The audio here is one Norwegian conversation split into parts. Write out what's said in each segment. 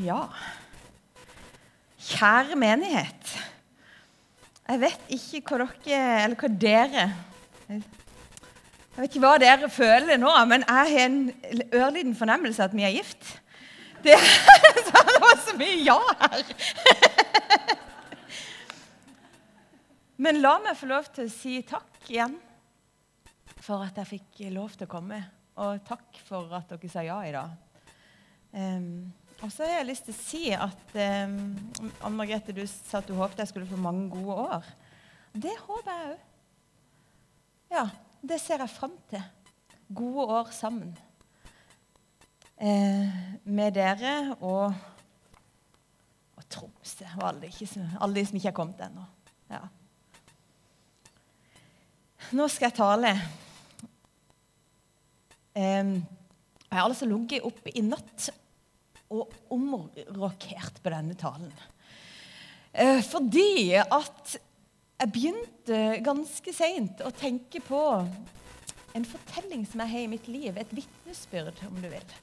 Ja. Kjære menighet. Jeg vet ikke hva dere Eller hva dere Jeg vet ikke hva dere føler nå, men jeg har en ørliten fornemmelse at vi er gift. Det, det var så mye ja her. Men la meg få lov til å si takk igjen for at jeg fikk lov til å komme. Og takk for at dere sa ja i dag. Um, og så har jeg lyst til å si at um, Anne Margrethe, du sa at du håpet jeg skulle få mange gode år. Det håper jeg òg. Ja, det ser jeg fram til. Gode år sammen. Eh, med dere og, og Tromsø og alle, alle, de som ikke har kommet ennå. Ja. Nå skal jeg tale. Eh, jeg har altså ligget oppe i natt og omrokert på denne talen. Eh, fordi at jeg begynte ganske seint å tenke på en fortelling som jeg har i mitt liv, et vitnesbyrd, om du vil.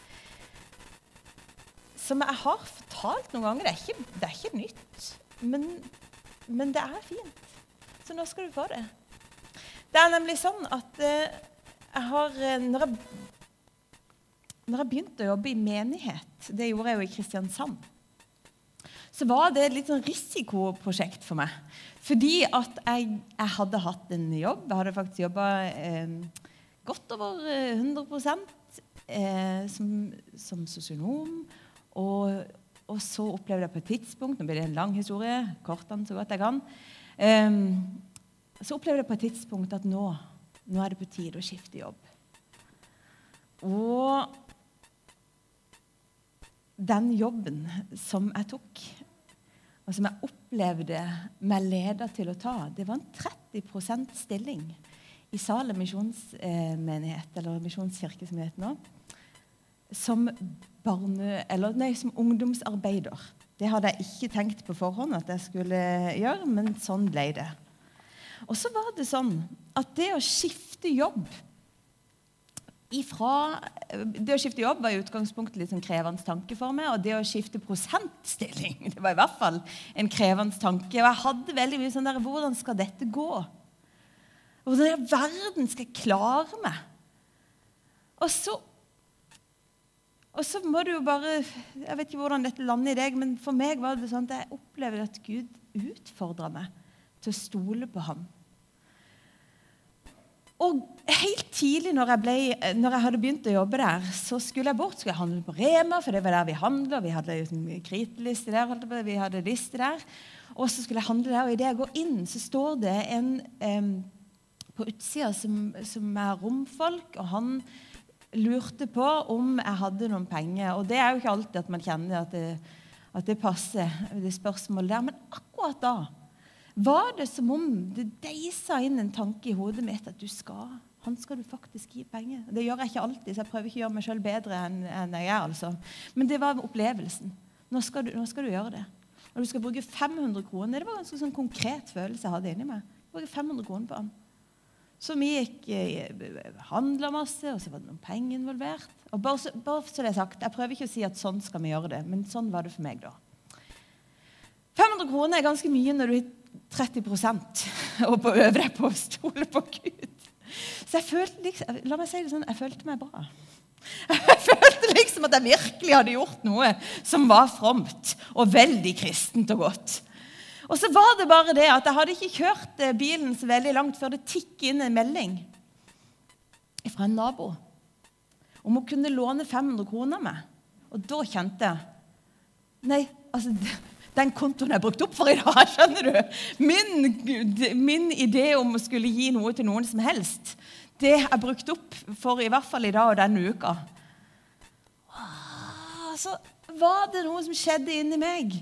Som jeg har fortalt noen ganger. Det er ikke, det er ikke nytt, men, men, det er fint. Så nå skal du få det. Det er nemlig sånn at eh, jeg har eh, Når jeg når jeg begynte å jobbe i menighet, det gjorde jeg jo i Kristiansand, så var det et litt sånn risikoprosjekt for meg. Fordi at jeg, jeg, hadde hatt en jobb. Jeg hadde faktisk jobba eh, godt over 100 eh, som, som sosionom. Og, og, så opplevde jeg på et tidspunkt Nå blir det en lang historie. Kort den så godt jeg kan. Eh, så opplevde jeg på et tidspunkt at nå, nå er det på tide å skifte jobb. Og den jobben som jeg tok, og som jeg opplevde meg leda til å ta, det var en 30% stilling i Salem misjonsmenighet, eller misjonskirke som det heter nå, som, barne, eller, nei, som ungdomsarbeider. Det hadde jeg ikke tenkt på forhånd at jeg skulle gjøre, men sånn ble det. Og så var det sånn at det å skifte jobb ifra, Det å skifte jobb var i utgangspunktet litt sånn krevende tanke for meg. Og det å skifte prosentstilling det var i hvert fall en krevende tanke. Og jeg hadde veldig mye sånn der Hvordan skal dette gå? Hvordan i verden skal jeg klare meg? Og så og så må du jo bare Jeg vet ikke hvordan dette lander i deg, men for meg var det sånn at jeg opplevde at Gud utfordra meg til å stole på ham. Og helt tidlig når jeg, ble, når jeg, hadde begynt å jobbe der, så skulle jeg bort. Skulle jeg handle på Rema, for det var der vi handla. Vi hadde en kritliste der, vi hadde liste der. Og så skulle jeg handle der, og idet jeg går inn, så står det en um, på utsida som, som, er romfolk, og han lurte på om jeg hadde noen penger. Og det er jo ikke alltid at man kjenner at det, at det passer, det spørsmålet der. Men akkurat da var det som om det deisa inn en tanke i hodet mitt at du skal, han skal du faktisk gi penger. Det gjør jeg ikke alltid, så jeg prøver ikke å gjøre meg sjøl bedre enn, jeg er. altså. Men det var opplevelsen. Nå skal, du, nå skal du gjøre det. Og du skal bruke 500 kroner. Det var en ganske sånn konkret følelse jeg hadde inni meg. Bruke 500 kroner på han. Så vi gikk eh, handla masse, og så var det noen penger involvert. Og bare så, bare så det er sagt, Jeg prøver ikke å si at sånn skal vi gjøre det, men sånn var det for meg da. 500 kroner er ganske mye når du 30% og på øve deg på å stole på Gud. Så jeg følte liksom, la meg si det sånn, jeg følte meg bra. Jeg følte liksom at jeg virkelig hadde gjort noe som var fromt og veldig kristent og godt. Og så var det bare det at jeg hadde ikke kjørt eh, bilen så veldig langt før det tikket inn en melding fra en nabo om å kunne låne 500 kroner av meg. Og da kjente jeg Nei, altså den kontoen er brukt opp for i dag. skjønner du? Min, min idé om å skulle gi noe til noen som helst, det er brukt opp for i hvert fall i dag og denne uka. Så var det noe som skjedde inni meg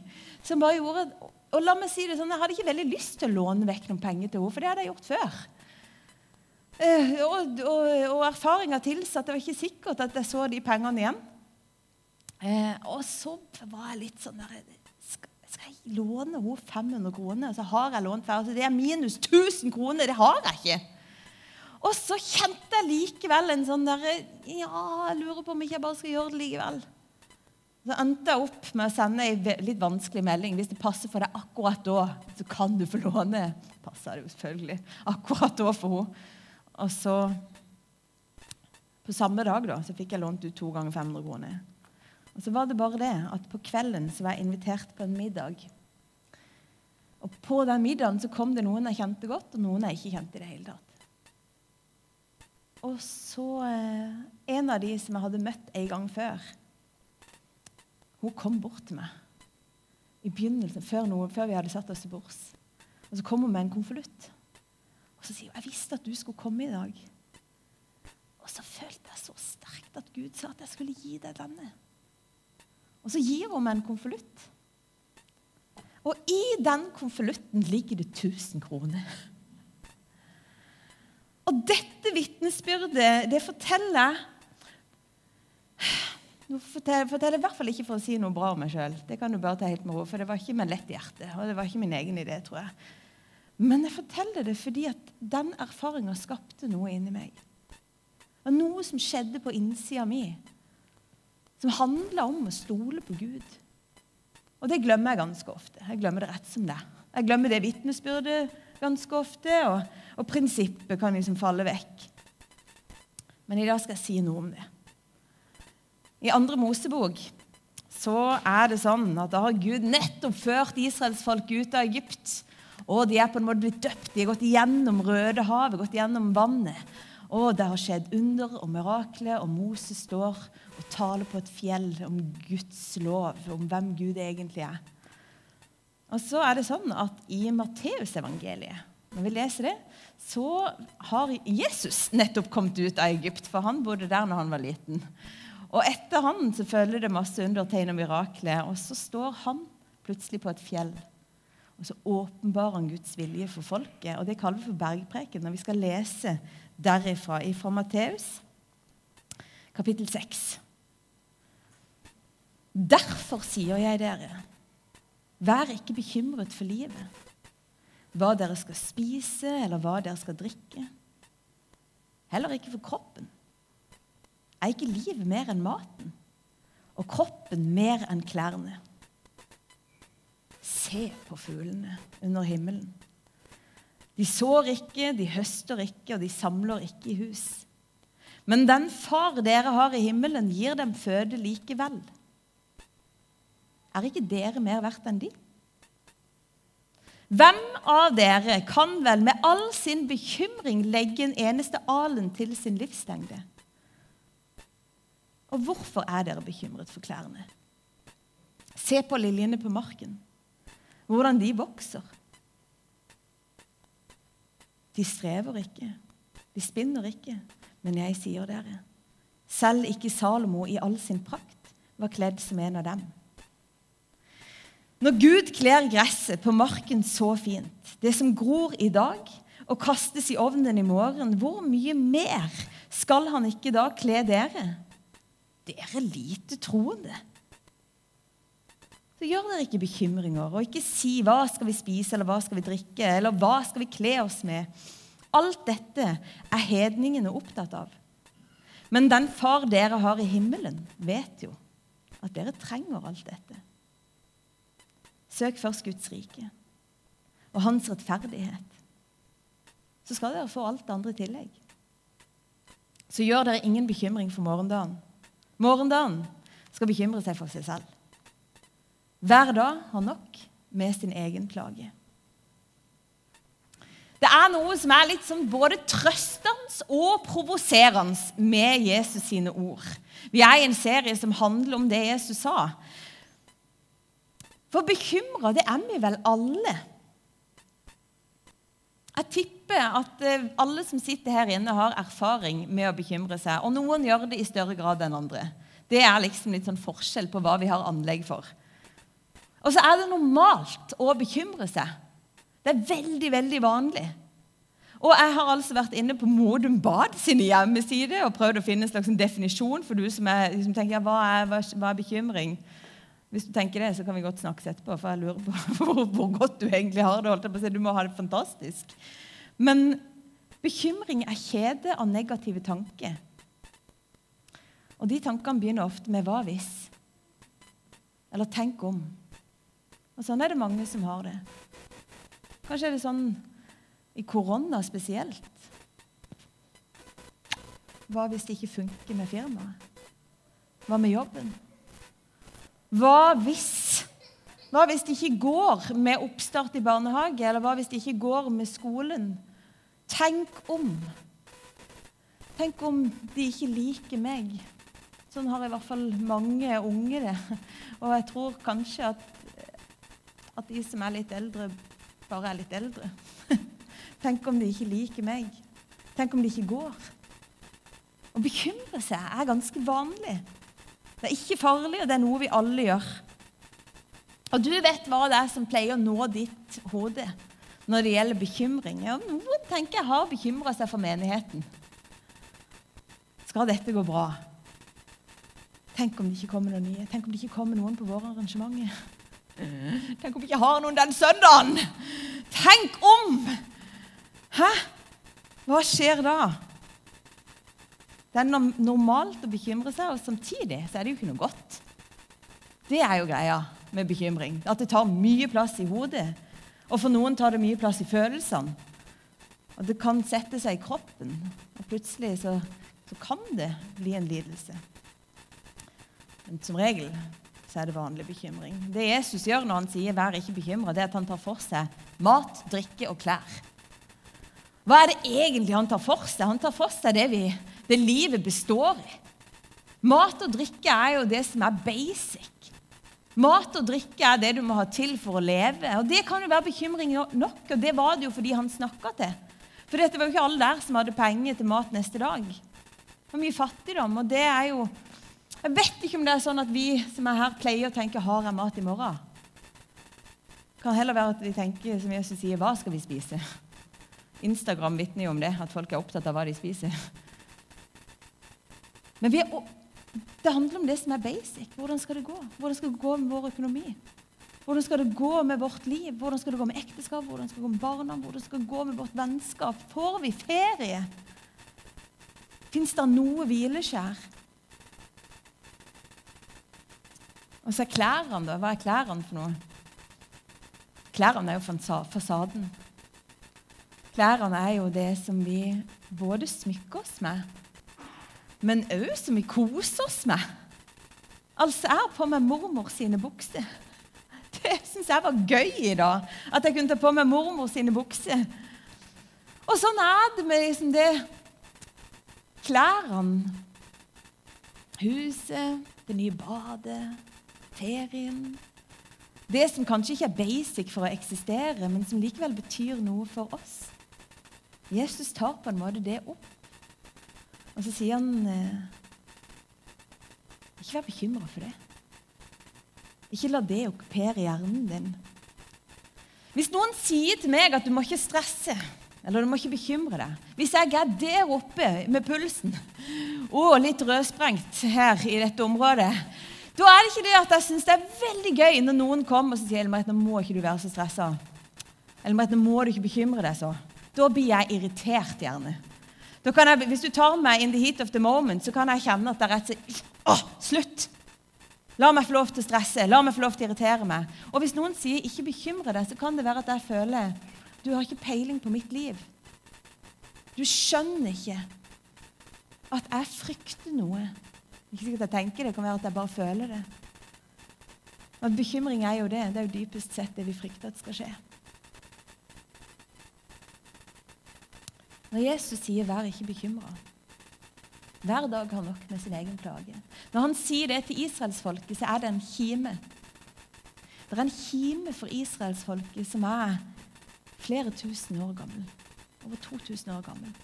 som bare gjorde Og la meg si det sånn, Jeg hadde ikke veldig lyst til å låne vekk noen penger til henne, for det hadde jeg gjort før. Uh, og, og, og erfaringa tilsa at det var ikke sikkert at jeg så de pengene igjen. Uh, og så var jeg litt sånn der, skal hun 500 kroner? Så har jeg lånt før. Så det er minus 1000 kroner. Det har jeg ikke. Og så kjente jeg likevel en sånn derre Ja, jeg lurer på om ikke jeg bare skal gjøre det likevel. Så endte jeg opp med å sende ei litt vanskelig melding. Hvis det passer for deg akkurat da, så kan du få låne. Passer det jo selvfølgelig akkurat da for henne. Og så På samme dag da, så fikk jeg lånt ut to ganger 500 kroner. Og så var det bare det at på kvelden så var jeg invitert på en middag. Og på den middagen så kom det noen jeg kjente godt, og noen jeg ikke kjente i det hele tatt. Og så eh, En av de som jeg hadde møtt en gang før, hun kom bort til meg i begynnelsen, før, noe, før vi hadde satt oss til bords. Og så kom hun med en konvolutt. Og så sier hun jeg visste at du skulle komme i dag. Og så følte jeg så sterkt at Gud sa at jeg skulle gi deg denne. Og så gir hun meg en konvolutt. Og i den konvolutten ligger det 1000 kroner. Og dette vitnesbyrdet, det forteller nå forteller, forteller i hvert fall ikke for å si noe bra om meg sjøl. Det kan du bare ta helt med ro, for det var ikke med lett hjerte. Og det var ikke min egen idé, tror jeg. Men jeg forteller det fordi at den erfaringa skapte noe inni meg. Det var noe som skjedde på innsida mi, som handla om å stole på Gud. Og det glemmer jeg ganske ofte. Jeg glemmer det rett som det. Jeg glemmer det vitnesbyrdet ganske ofte, og, og prinsippet kan liksom falle vekk. Men i dag skal jeg si noe om det. I andre Mosebok så er det sånn at da har Gud nettopp ført Israels folk ut av Egypt. Og de er på en måte blitt døpt. De har gått gjennom Rødehavet, gått gjennom vannet. Og det har skjedd under og mirakler, og Moses står og taler på et fjell om Guds lov, om hvem Gud egentlig er. Og så er det sånn at i Matteusevangeliet, når vi leser det, så har Jesus nettopp kommet ut av Egypt, for han bodde der når han var liten. Og etter han så følger det masse undertegn og mirakler. Og så står han plutselig på et fjell. Og så åpenbarer han Guds vilje for folket. Og det kaller vi for bergpreken når vi skal lese derifra, fra Matteus kapittel 6. Derfor sier jeg dere, vær ikke bekymret for livet, hva dere skal spise, eller hva dere skal drikke. Heller ikke for kroppen er ikke livet mer enn maten? Og kroppen mer enn klærne? Se på fuglene under himmelen. De sår ikke, de høster ikke, og de samler ikke i hus. Men den far dere har i himmelen, gir dem føde likevel. Er ikke dere mer verdt enn de? Hvem av dere kan vel med all sin bekymring legge en eneste alen til sin livslengde? Og hvorfor er dere bekymret for klærne? Se på liljene på marken, hvordan de vokser. De strever ikke, de spinner ikke, men jeg sier dere, selv ikke Salomo i all sin prakt var kledd som en av dem. Når Gud kler gresset på marken så fint, det som gror i dag og kastes i ovnen i morgen, hvor mye mer skal han ikke da kle dere? dere lite troende. Så gjør dere ikke bekymringer, og ikke si 'hva skal vi spise', eller 'hva skal vi drikke', eller 'hva skal vi kle oss med'? Alt dette er hedningene opptatt av. Men den far dere har i himmelen, vet jo at dere trenger alt dette. Søk først Guds rike og hans rettferdighet. Så skal dere få alt det andre i tillegg. Så gjør dere ingen bekymring for morgendagen. Morgendagen skal bekymre seg for seg selv. Hver dag har nok med sin egen plage. Det er noe som er litt sånn både trøstende og provoserende med Jesus sine ord. Vi er i en serie som handler om det Jesus sa. For bekymra, det er vi vel alle. Jeg tipper at eh, alle som sitter her inne, har erfaring med å bekymre seg. Og noen gjør det i større grad enn andre. Det er liksom litt sånn forskjell på hva vi har anlegg for. Og så er det normalt å bekymre seg. Det er veldig, veldig vanlig. Og jeg har altså vært inne på Modum Bad sine hjemmesider og prøvd å finne en slags definisjon for du som, er, som tenker ja, hva, er, hva, er, bekymring. Hvis du tenker det, så kan vi godt snakkes etterpå, for jeg lurer på hvor, hvor godt du egentlig har det. Du må ha det fantastisk. Men bekymring er kjede av negative tanker. Og de tankene begynner ofte med 'hva hvis'? Eller tenk om. Og Sånn er det mange som har det. Kanskje er det sånn i korona spesielt. Hva hvis det ikke funker med firmaet? Hva med jobben? Hva hvis Hva hvis det ikke går med oppstart i barnehage, eller hva hvis det ikke går med skolen? Tenk om. Tenk om de ikke liker meg. Sånn har i hvert fall mange unge det. Og jeg tror kanskje at, at de som er litt eldre, bare er litt eldre. Tenk om de ikke liker meg. Tenk om de ikke går. Å bekymre seg er ganske vanlig. Det er ikke farlig, og det er noe vi alle gjør. Og du vet hva det er som pleier å nå ditt hode når det gjelder bekymring. Ja, noen tenker jeg har bekymra seg for menigheten. Skal dette gå bra? Tenk om det ikke kommer noen nye. Tenk om det ikke kommer noen på våre arrangementer. Tenk om vi ikke har noen den søndagen! Tenk om! Hæ? Hva skjer da? Det er normalt å bekymre seg, og samtidig så er det jo ikke noe godt. Det er jo greia med bekymring. At det tar mye plass i hodet. Og for noen tar det mye plass i følelsene. Og det kan sette seg i kroppen. Og plutselig så, så kan det bli en lidelse. Men som regel så er det vanlig bekymring. Det Jesus gjør når han sier 'vær ikke bekymra', det er at han tar for seg mat, drikke og klær. Hva er det egentlig han tar for seg? Han tar for seg det vi det livet består i. Mat og drikke er jo det som er basic. Mat og drikke er det du må ha til for å leve. Og Det kan jo være bekymring nok, og det var det jo fordi han snakka til. For dette var jo ikke alle der som hadde penger til mat neste dag. Det var mye fattigdom, og det er jo Jeg vet ikke om det er sånn at vi som er her, pleier å tenke 'har jeg mat i morgen'? Det kan heller være at vi tenker som Jesus sier 'hva skal vi spise'? Instagram vitner jo om det, at folk er opptatt av hva de spiser. Men er, det handler om det som er basic. Hvordan skal det gå? Hvordan skal det gå med vår økonomi? Hvordan skal det gå med vårt liv? Hvordan skal det gå med ekteskap? Hvordan skal det gå med barna? Hvordan skal det gå med vårt vennskap? Får vi ferie? Fins det noe hvileskjær? Og så er klærne, da. Hva er klærne for noe? Klærne er jo fasaden. Klærne er jo det som vi både smykker oss med, men òg som vi koser oss med. Altså, jeg har på meg mormor sine bukser. Det syns jeg var gøy i dag. At jeg kunne ta på meg mormor sine bukser. Og sånn er det med liksom det Klærne, huset, det nye badet, ferien Det som kanskje ikke er basic for å eksistere, men som likevel betyr noe for oss. Jesus tar på en måte det opp og så sier han eh, Ikke vær bekymra for det. Ikke la det okkupere hjernen din. Hvis noen sier til meg at du må ikke stresse eller du må ikke bekymre deg Hvis jeg er der oppe med pulsen og litt rødsprengt her i dette området, da er det ikke det at jeg syns det er veldig gøy når noen kommer og sier at nå må ikke du være så stressa. Eller nå må du ikke bekymre deg så. Da blir jeg irritert, gjerne. Jeg, hvis du tar meg in the heat of the moment, så kan jeg kjenne at det er rett og Å, slutt! La meg få lov til å stresse. La meg få lov til å irritere meg. Og hvis noen sier 'ikke bekymre deg', så kan det være at jeg føler du har ikke peiling på mitt liv. Du skjønner ikke at jeg frykter noe. Ikke sikkert jeg tenker det, det kan være at jeg bare føler det. Og Bekymring er jo det. Det er jo dypest sett det vi frykter at skal skje. Når Jesus sier 'vær ikke bekymra' Hver dag har nok med sin egen plage. Når han sier det til israelsfolket, så er det en kime. Det er en kime for israelsfolket som er flere tusen år gammel. Over 2000 år gammel.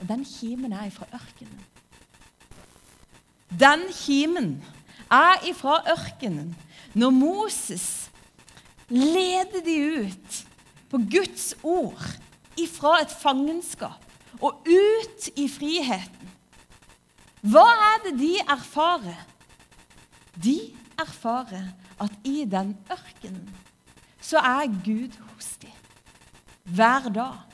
Og den kimen er fra ørkenen. Den kimen er ifra ørkenen. Når Moses leder de ut på Guds ord ifra et fangenskap og ut i friheten. Hva er det de erfarer? De erfarer at i den ørkenen så er Gud hos dem. Hver dag.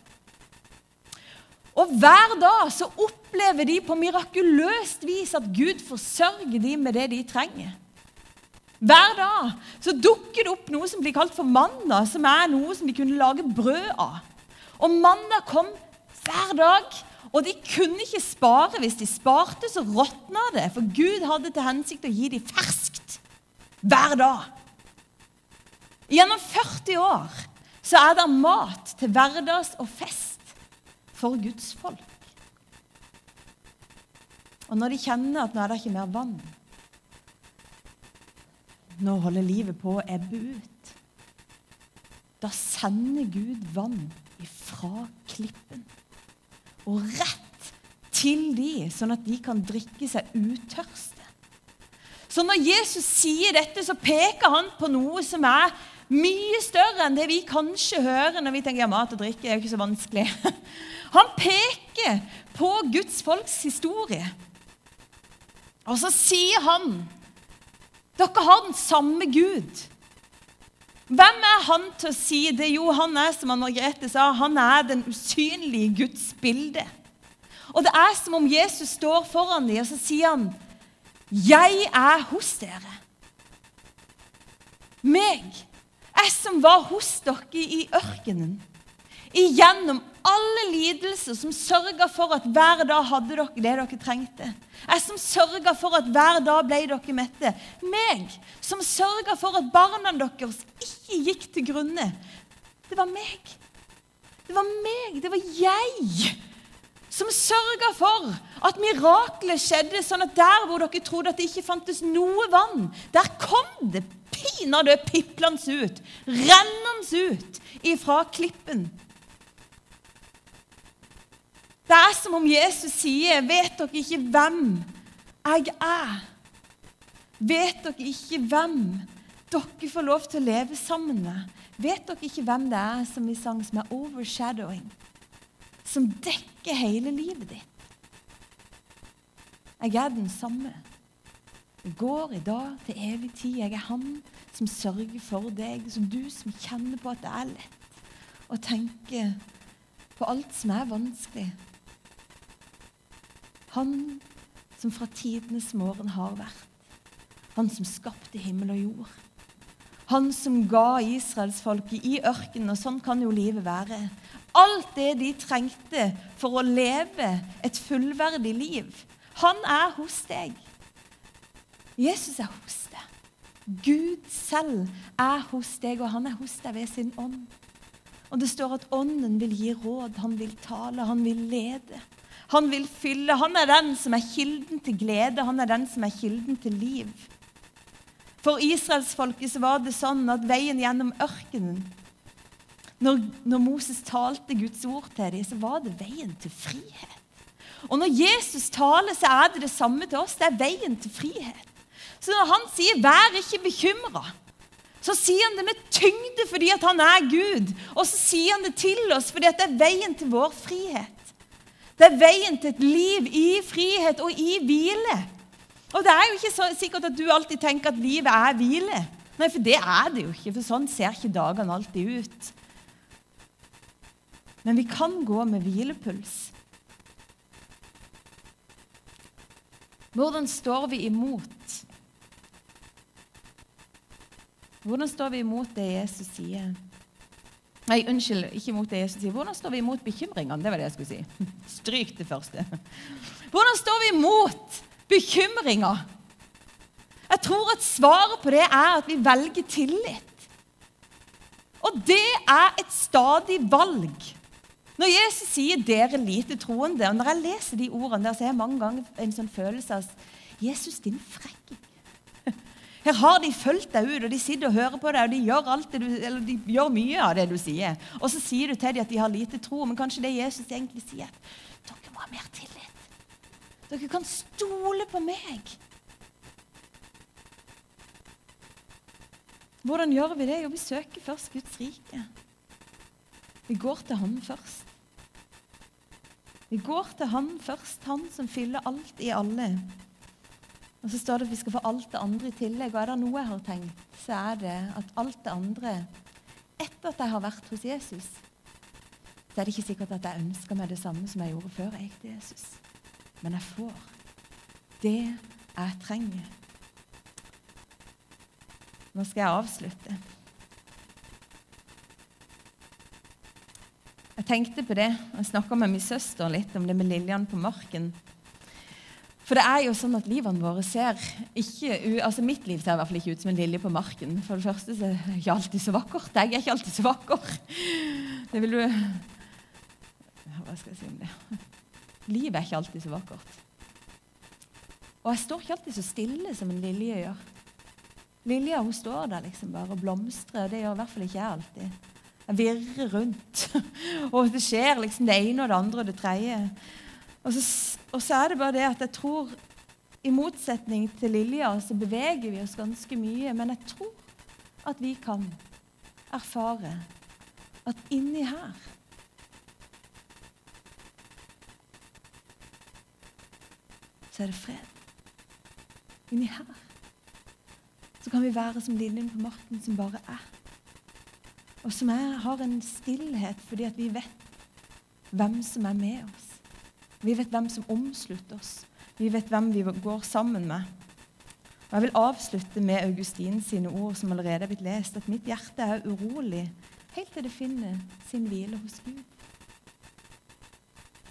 Og hver dag så opplever de på mirakuløst vis at Gud forsørger dem med det de trenger. Hver dag så dukker det opp noe som blir kalt for manna, som er noe som de kunne lage brød av. Og manna kom hver dag, og de kunne ikke spare. Hvis de sparte, så råtna det, for Gud hadde til hensikt å gi dem ferskt hver dag. Gjennom 40 år så er det mat til hverdags og fest for Guds folk. Og når de kjenner at nå er det ikke mer vann Nå holder livet på å ebbe ut. Da sender Gud vann ifra klippen og rett til de, sånn at de kan drikke seg utørste. Så når Jesus sier dette, så peker han på noe som er mye større enn det vi kanskje hører når vi tenker ja, mat og drikke er jo ikke så vanskelig. Han peker på Guds folks historie. Og så sier han dere har den samme Gud. Hvem er han til å si det? Jo, han er som Margrethe sa, han er den usynlige Guds bilde. Og det er som om Jesus står foran dem, og så sier han, 'Jeg er hos dere'. Meg, jeg som var hos dere i ørkenen. Igjennom alle lidelser, som sørga for at hver dag hadde dere det dere trengte. Jeg som sørga for at hver dag ble dere mette. Meg som sørga for at barna deres ikke gikk til grunne. Det var meg. Det var meg. Det var jeg som sørga for at miraklet skjedde, sånn at der hvor dere trodde at det ikke fantes noe vann, der kom det pinadø piplende ut, rennende ut ifra klippen. Det er som om Jesus sier, 'Vet dere ikke hvem jeg er?' Vet dere ikke hvem dere får lov til å leve sammen med? Vet dere ikke hvem det er som vi sang, som er overshadowing? Som dekker hele livet ditt? Jeg er den samme. Jeg går i dag til evig tid. Jeg er han som sørger for deg. Som du som kjenner på at det er lett å tenke på alt som er vanskelig. Han som fra tidenes morgen har vært. Han som skapte himmel og jord. Han som ga israelsfolket i ørkenen, og sånn kan jo livet være. Alt det de trengte for å leve et fullverdig liv. Han er hos deg. Jesus er hos deg. Gud selv er hos deg, og han er hos deg ved sin ånd. Og det står at ånden vil gi råd, han vil tale, han vil lede. Han vil fylle. Han er den som er kilden til glede. Han er den som er kilden til liv. For israelsfolket var det sånn at veien gjennom ørkenen når, når, Moses talte Guds ord til dem, så var det veien til frihet. Og når Jesus taler, så er det det samme til oss. Det er veien til frihet. Så når han sier 'vær ikke bekymra', så sier han det med tyngde fordi at han er Gud. Og så sier han det til oss fordi at det er veien til vår frihet. Det er veien til et liv i frihet og i hvile. Og det er jo ikke så sikkert at du alltid tenker at livet er hvile. Nei, for det er det jo ikke, for sånn ser ikke dagene alltid ut. Men vi kan gå med hvilepuls. Hvordan står vi imot? Hvordan står vi imot det Jesus sier? Nei, unnskyld, ikke mot det Jesus sier. Hvordan står vi imot bekymringene? Det var det jeg skulle si. Stryk det første. Hvordan står vi imot bekymringer? Jeg tror at svaret på det er at vi velger tillit. Og det er et stadig valg. Når Jesus sier 'dere lite troende', og når jeg leser de ordene der, så har jeg mange ganger en sånn følelse av 'Jesus, din frekking'. Her har de fulgt deg ut, og de sitter og hører på deg, og de gjør, du, de gjør mye av det du sier. Og så sier du til dem at de har lite tro, men kanskje det Jesus egentlig sier, at dere må ha mer tillit. Dere kan stole på meg. Hvordan gjør vi det? Jo, vi søker først Guds rike. Vi går til Han først. Vi går til Han først, Han som fyller alt i alle. Og så står det at vi skal få alt det andre i tillegg. Og er det noe jeg har tenkt, så er det at alt det andre Etter at jeg har vært hos Jesus, så er det ikke sikkert at jeg ønsker meg det samme som jeg gjorde før jeg gikk til Jesus. Men jeg får det jeg trenger. Nå skal jeg avslutte. Jeg tenkte på det, og snakka med min søster litt om det med liljene på marken. For det er jo sånn at livene våre ser ikke altså Mitt liv ser i hvert fall ikke ut som en lilje på marken. For det første så er det ikke alltid så vakkert. Jeg er ikke alltid så vakker. Det vil du Hva skal jeg si om det? Livet er ikke alltid så vakkert. Og jeg står ikke alltid så stille som en lilje gjør. Lilja hun står der liksom bare og blomstrer, og det gjør i hvert fall ikke jeg alltid. Jeg virrer rundt. og det skjer liksom det ene og det andre og det tredje. Og så, og så, er det bare det at jeg tror I motsetning til Lilja så beveger vi oss ganske mye. Men jeg tror at vi kan erfare at inni her så er det fred. Inni her så kan vi være som liljen på marken som bare er. Og som er, har en stillhet fordi at vi vet hvem som er med oss. Vi vet hvem som omslutter oss. Vi vet hvem vi går sammen med. Og Jeg vil avslutte med Augustin sine ord, som allerede er blitt lest, at mitt hjerte er urolig helt til det finner sin hvile hos Gud.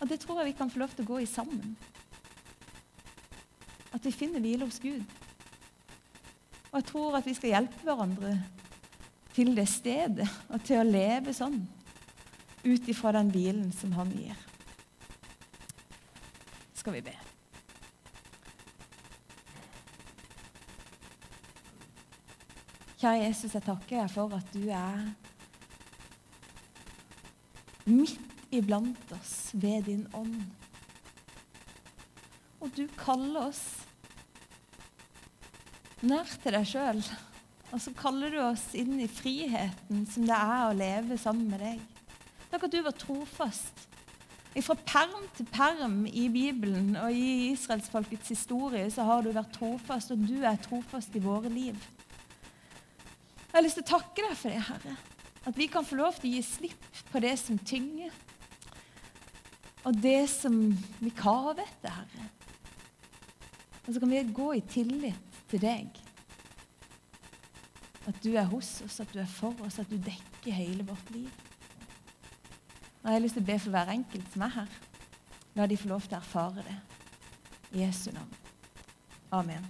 Og Det tror jeg vi kan få lov til å gå i sammen. At vi finner hvile hos Gud. Og jeg tror at vi skal hjelpe hverandre til det stedet og til å leve sånn ut ifra den hvilen som Han gir skal vi be. Kjære Jesus, jeg takker deg for at du er midt iblant oss ved din ånd. Og du kaller oss nær til deg sjøl. Og så kaller du oss inn i friheten som det er å leve sammen med deg. Takk at du var trofast fra perm til perm i Bibelen og i israelsfolkets historie så har du vært trofast, og du er trofast i våre liv. Jeg har lyst til å takke deg for det, Herre. At vi kan få lov til å gi slipp på det som tynger, og det som vi kaver etter, Herre. Og så kan vi gå i tillit til deg. At du er hos oss, at du er for oss, at du dekker hele vårt liv. Jeg har lyst til å be for hver enkelt som er her. La de få lov til å erfare det. I Jesu navn. Amen.